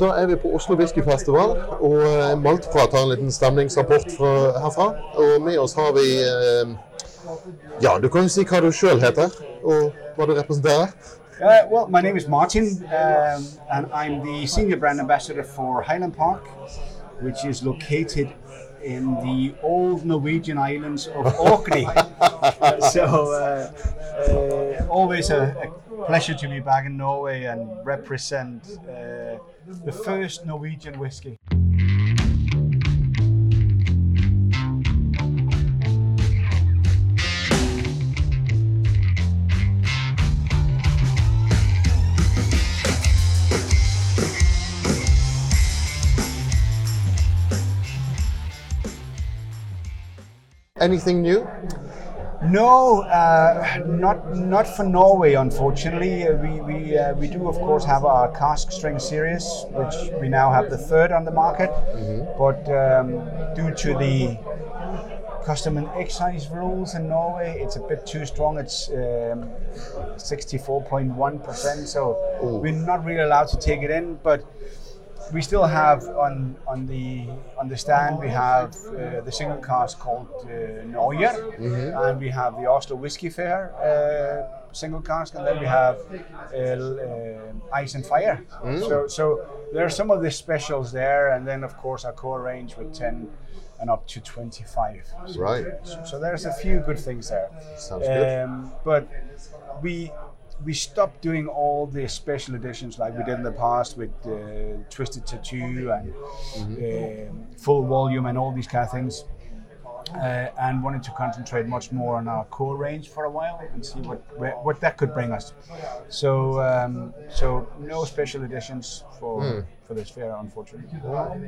Da er vi på Oslo Whiskyfestival, og eh, Maltprat har en liten stemningsrapport fra, herfra. Og med oss har vi eh, Ja, du kan jo si hva du sjøl heter, og hva du representerer. Uh, well, my name is Martin, um, and I'm the senior brand ambassador for Highland Park, which is located in the old Norwegian islands of Orkney. so, uh, uh, always a, a pleasure to be back in Norway and represent uh, the first Norwegian whiskey. Anything new? No, uh, not not for Norway, unfortunately. Uh, we we, uh, we do of course have our cask strength series, which we now have the third on the market. But um, due to the custom and excise rules in Norway, it's a bit too strong. It's um, 64.1%, so we're not really allowed to take it in. But we still have on on the on the stand we have uh, the single cask called uh, Neuer, and we have the Oslo Whiskey Fair uh, single cask, and then we have uh, uh, Ice and Fire. So so there are some of the specials there, and then of course our core range with 10 and up to 25. So, Right. so, so there's a few good things there. Sounds good. Um, but we we stopped doing all the special editions like we did in the past with uh, Twisted Tattoo and um, Full Volume and all these kind of things. Uh, and wanted to concentrate much more on our core range for a while and see what where, what that could bring us. So um, so no special editions for for this fair, unfortunately.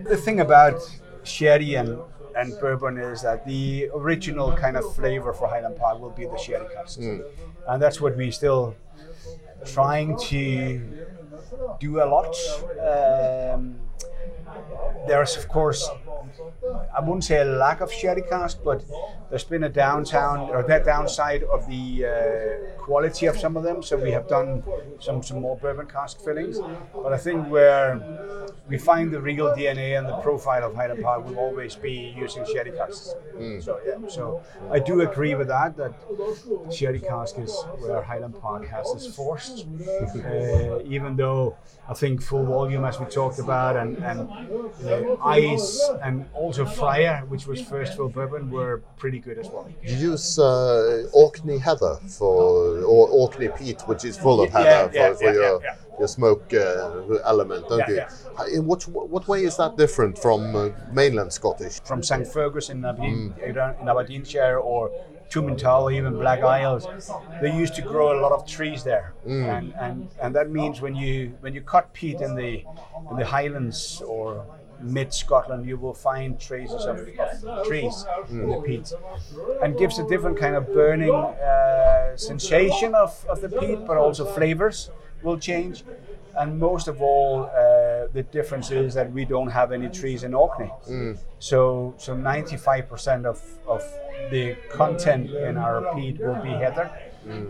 The thing about sherry and and bourbon is that the original kind of flavor for Highland Park will be the sherry casks, and that's what we're still trying to do a lot. Um, there's of course I wouldn't say a lack of sherry cask, but there's been a downtown or that downside of the uh, quality of some of them. So we have done some some more bourbon cask fillings, but I think where we find the real DNA and the profile of Highland Park will always be using sherry casks. So yeah, so I do agree with that. That sherry cask is where Highland Park has its force, uh, even though I think full volume, as we talked about, and and uh, ice and also Fire, which was first for bourbon, were pretty good as well. You use uh, Orkney heather for, or Orkney peat, which is full of heather yeah, for, for yeah, your, yeah, your smoke uh, element, don't Yeah, you? In what, what way is that different from uh, mainland Scottish? From St Fergus in Aberdeen, in Aberdeenshire, or Tomintoul, or even Black Isles, they used to grow a lot of trees there, and, and and that means when you when you cut peat in the in the Highlands or mid Scotland, you will find traces of, of trees in the peat, and gives a different kind of burning uh, sensation of, of the peat, but also flavors will change. And most of all, uh, the difference is that we don't have any trees in Orkney. So, so 95% of, of the content in our peat will be heather.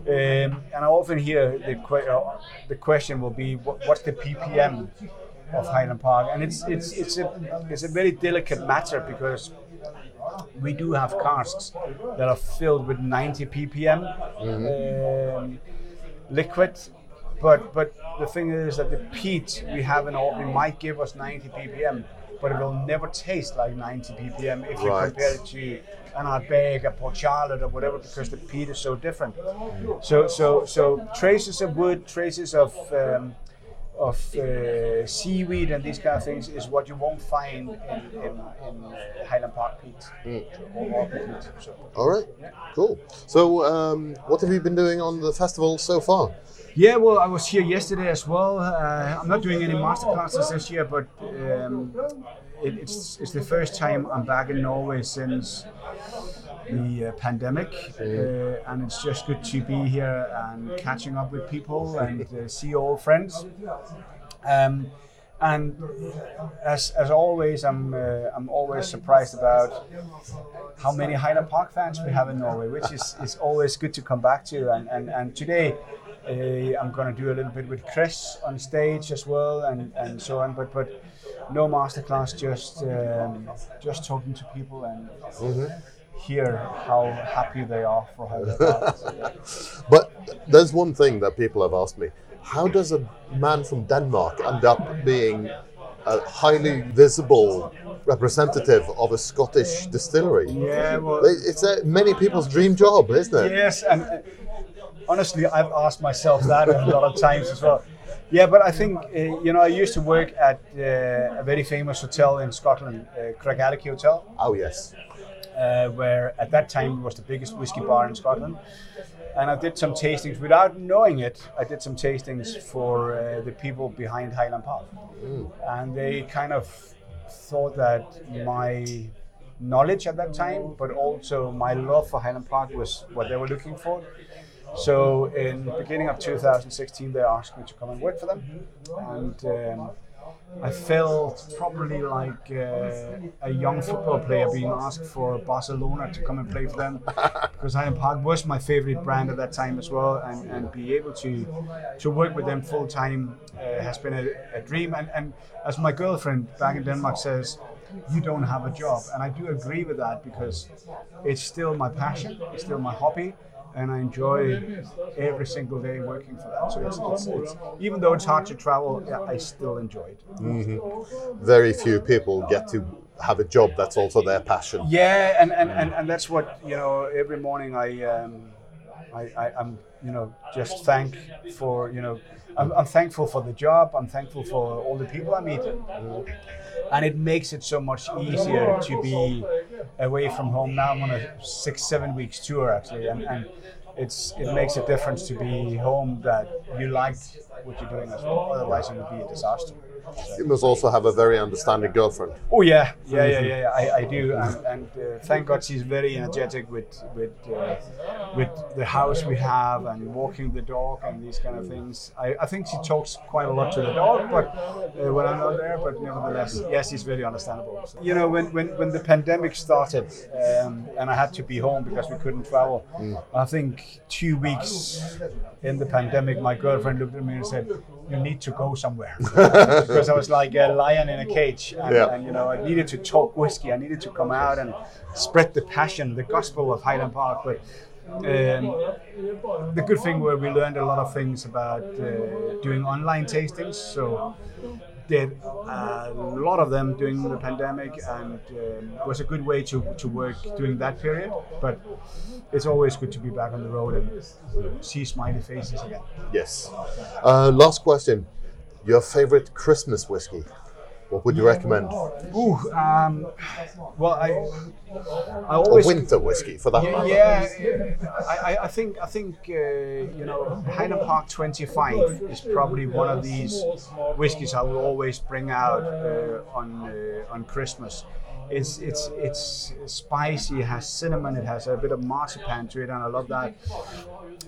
Um, and I often hear the, que- uh, the question will be, what, what's the ppm of Highland Park? And it's, it's, it's, a, it's a very delicate matter because we do have casks that are filled with 90 ppm um, liquid. But but the thing is that the peat we have in Orkney might give us 90 ppm, but it will never taste like 90 ppm if you compare it to an Ardbeg, a Port Charlotte, or whatever, because the peat is so different. So so so traces of wood, traces of um, of uh, seaweed and these kind of things is what you won't find in, in, in Highland Park peat or peat. So. All right, cool. So, um, what have you been doing on the festival so far? Yeah, well, I was here yesterday as well. Uh, I'm not doing any masterclasses this year, but um, it, it's it's the first time I'm back in Norway since the uh, pandemic, uh, and it's just good to be here and catching up with people and uh, see old friends. Um, and as, as always, I'm uh, I'm always surprised about how many Highland Park fans we have in Norway, which is, is always good to come back to. And, and, and today, Uh, I'm gonna do a little bit with Chris on stage as well, and, and so on. But but no masterclass, just um, just talking to people and hear how happy they are for how they are. But there's one thing that people have asked me: How does a man from Denmark end up being a highly visible representative of a Scottish distillery? Yeah, well, It's a, many people's dream job, isn't it? Yes, and honestly, I've asked myself that a lot of times as well. Yeah, but I think uh, you know I used to work at uh, a very famous hotel in Scotland, uh, Craigellachie Hotel, Oh yes. uh, where at that time it was the biggest whiskey bar in Scotland. And I did some tastings without knowing it. I did some tastings for uh, the people behind Highland Park, and they kind of thought that my knowledge at that time, but also my love for Highland Park was what they were looking for. So in the beginning of 2016, they asked me to come and work for them, and um, I felt probably like uh, a young football player being asked for Barcelona to come and play for them, because Highland Park was my favorite brand at that time as well, and, and be able to to work with them full time uh, has been a, a dream. And, and as my girlfriend back in Denmark says, you don't have a job, and I do agree with that because it's still my passion, it's still my hobby, and I enjoy every single day working for that. So it's, it's, it's even though it's hard to travel, I still enjoy it. Very few people get to have a job that's also their passion. Yeah, and, and, and, and that's what you know. Every morning I um, I, I I'm you know just thank for you know I'm, I'm thankful for the job. I'm thankful for all the people I meet, and it makes it so much easier to be away from home. Now I'm on a six seven weeks tour actually, and, and it's it makes a difference to be home that you like what you're doing as well. Otherwise, it would be a disaster. You must also have a very understanding girlfriend. Oh yeah, yeah, yeah, yeah. yeah. I, I do, and, and uh, thank God she's very energetic with with uh, with the house we have and walking the dog and these kind of things. I, I think she talks quite a lot to the dog, but uh, when I'm not there, but nevertheless, yes, she's very understandable. So, you know, when, when when the pandemic started um, and I had to be home because we couldn't travel, I think two weeks in the pandemic, my girlfriend looked at me and said, "You need to go somewhere," because I was like a lion in a cage, and, Yeah. and you know, I needed to talk whiskey. I needed to come out and spread the passion, the gospel of Highland Park. But um, the good thing were we learned a lot of things about uh, doing online tastings. So did a lot of them during the pandemic, and um, was a good way to, to work during that period. But it's always good to be back on the road and see smiley faces again. Yes. Uh, last question. Your favorite Christmas whiskey? What would you recommend? Ooh, um, well, I I always winter whiskey, for that matter. Yeah, I, I- I think I think uh, you know Highland Park 25 is probably one of these whiskies I will always bring out uh, on uh, on Christmas. It's it's it's spicy. It has cinnamon. It has a bit of marzipan to it, and I love that.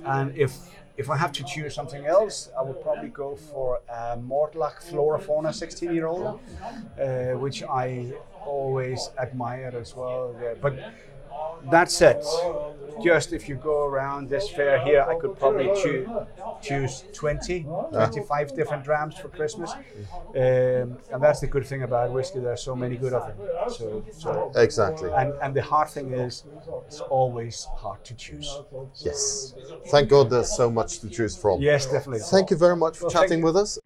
And if if I have to choose something else, I would probably go for a Mortlach Flora Fauna 16 year old, uh, which I always admired as well. Yeah, but that said, just if you go around this fair here, I could probably choo- choose 20, 25 different drams for Christmas. Um, and that's the good thing about whiskey, there's so many good of them. So, so Exactly. and, and the hard thing is, it's always hard to choose. Yes. Thank God there's so much to choose from. Yes, definitely. Thank you very much for Well, chatting with us.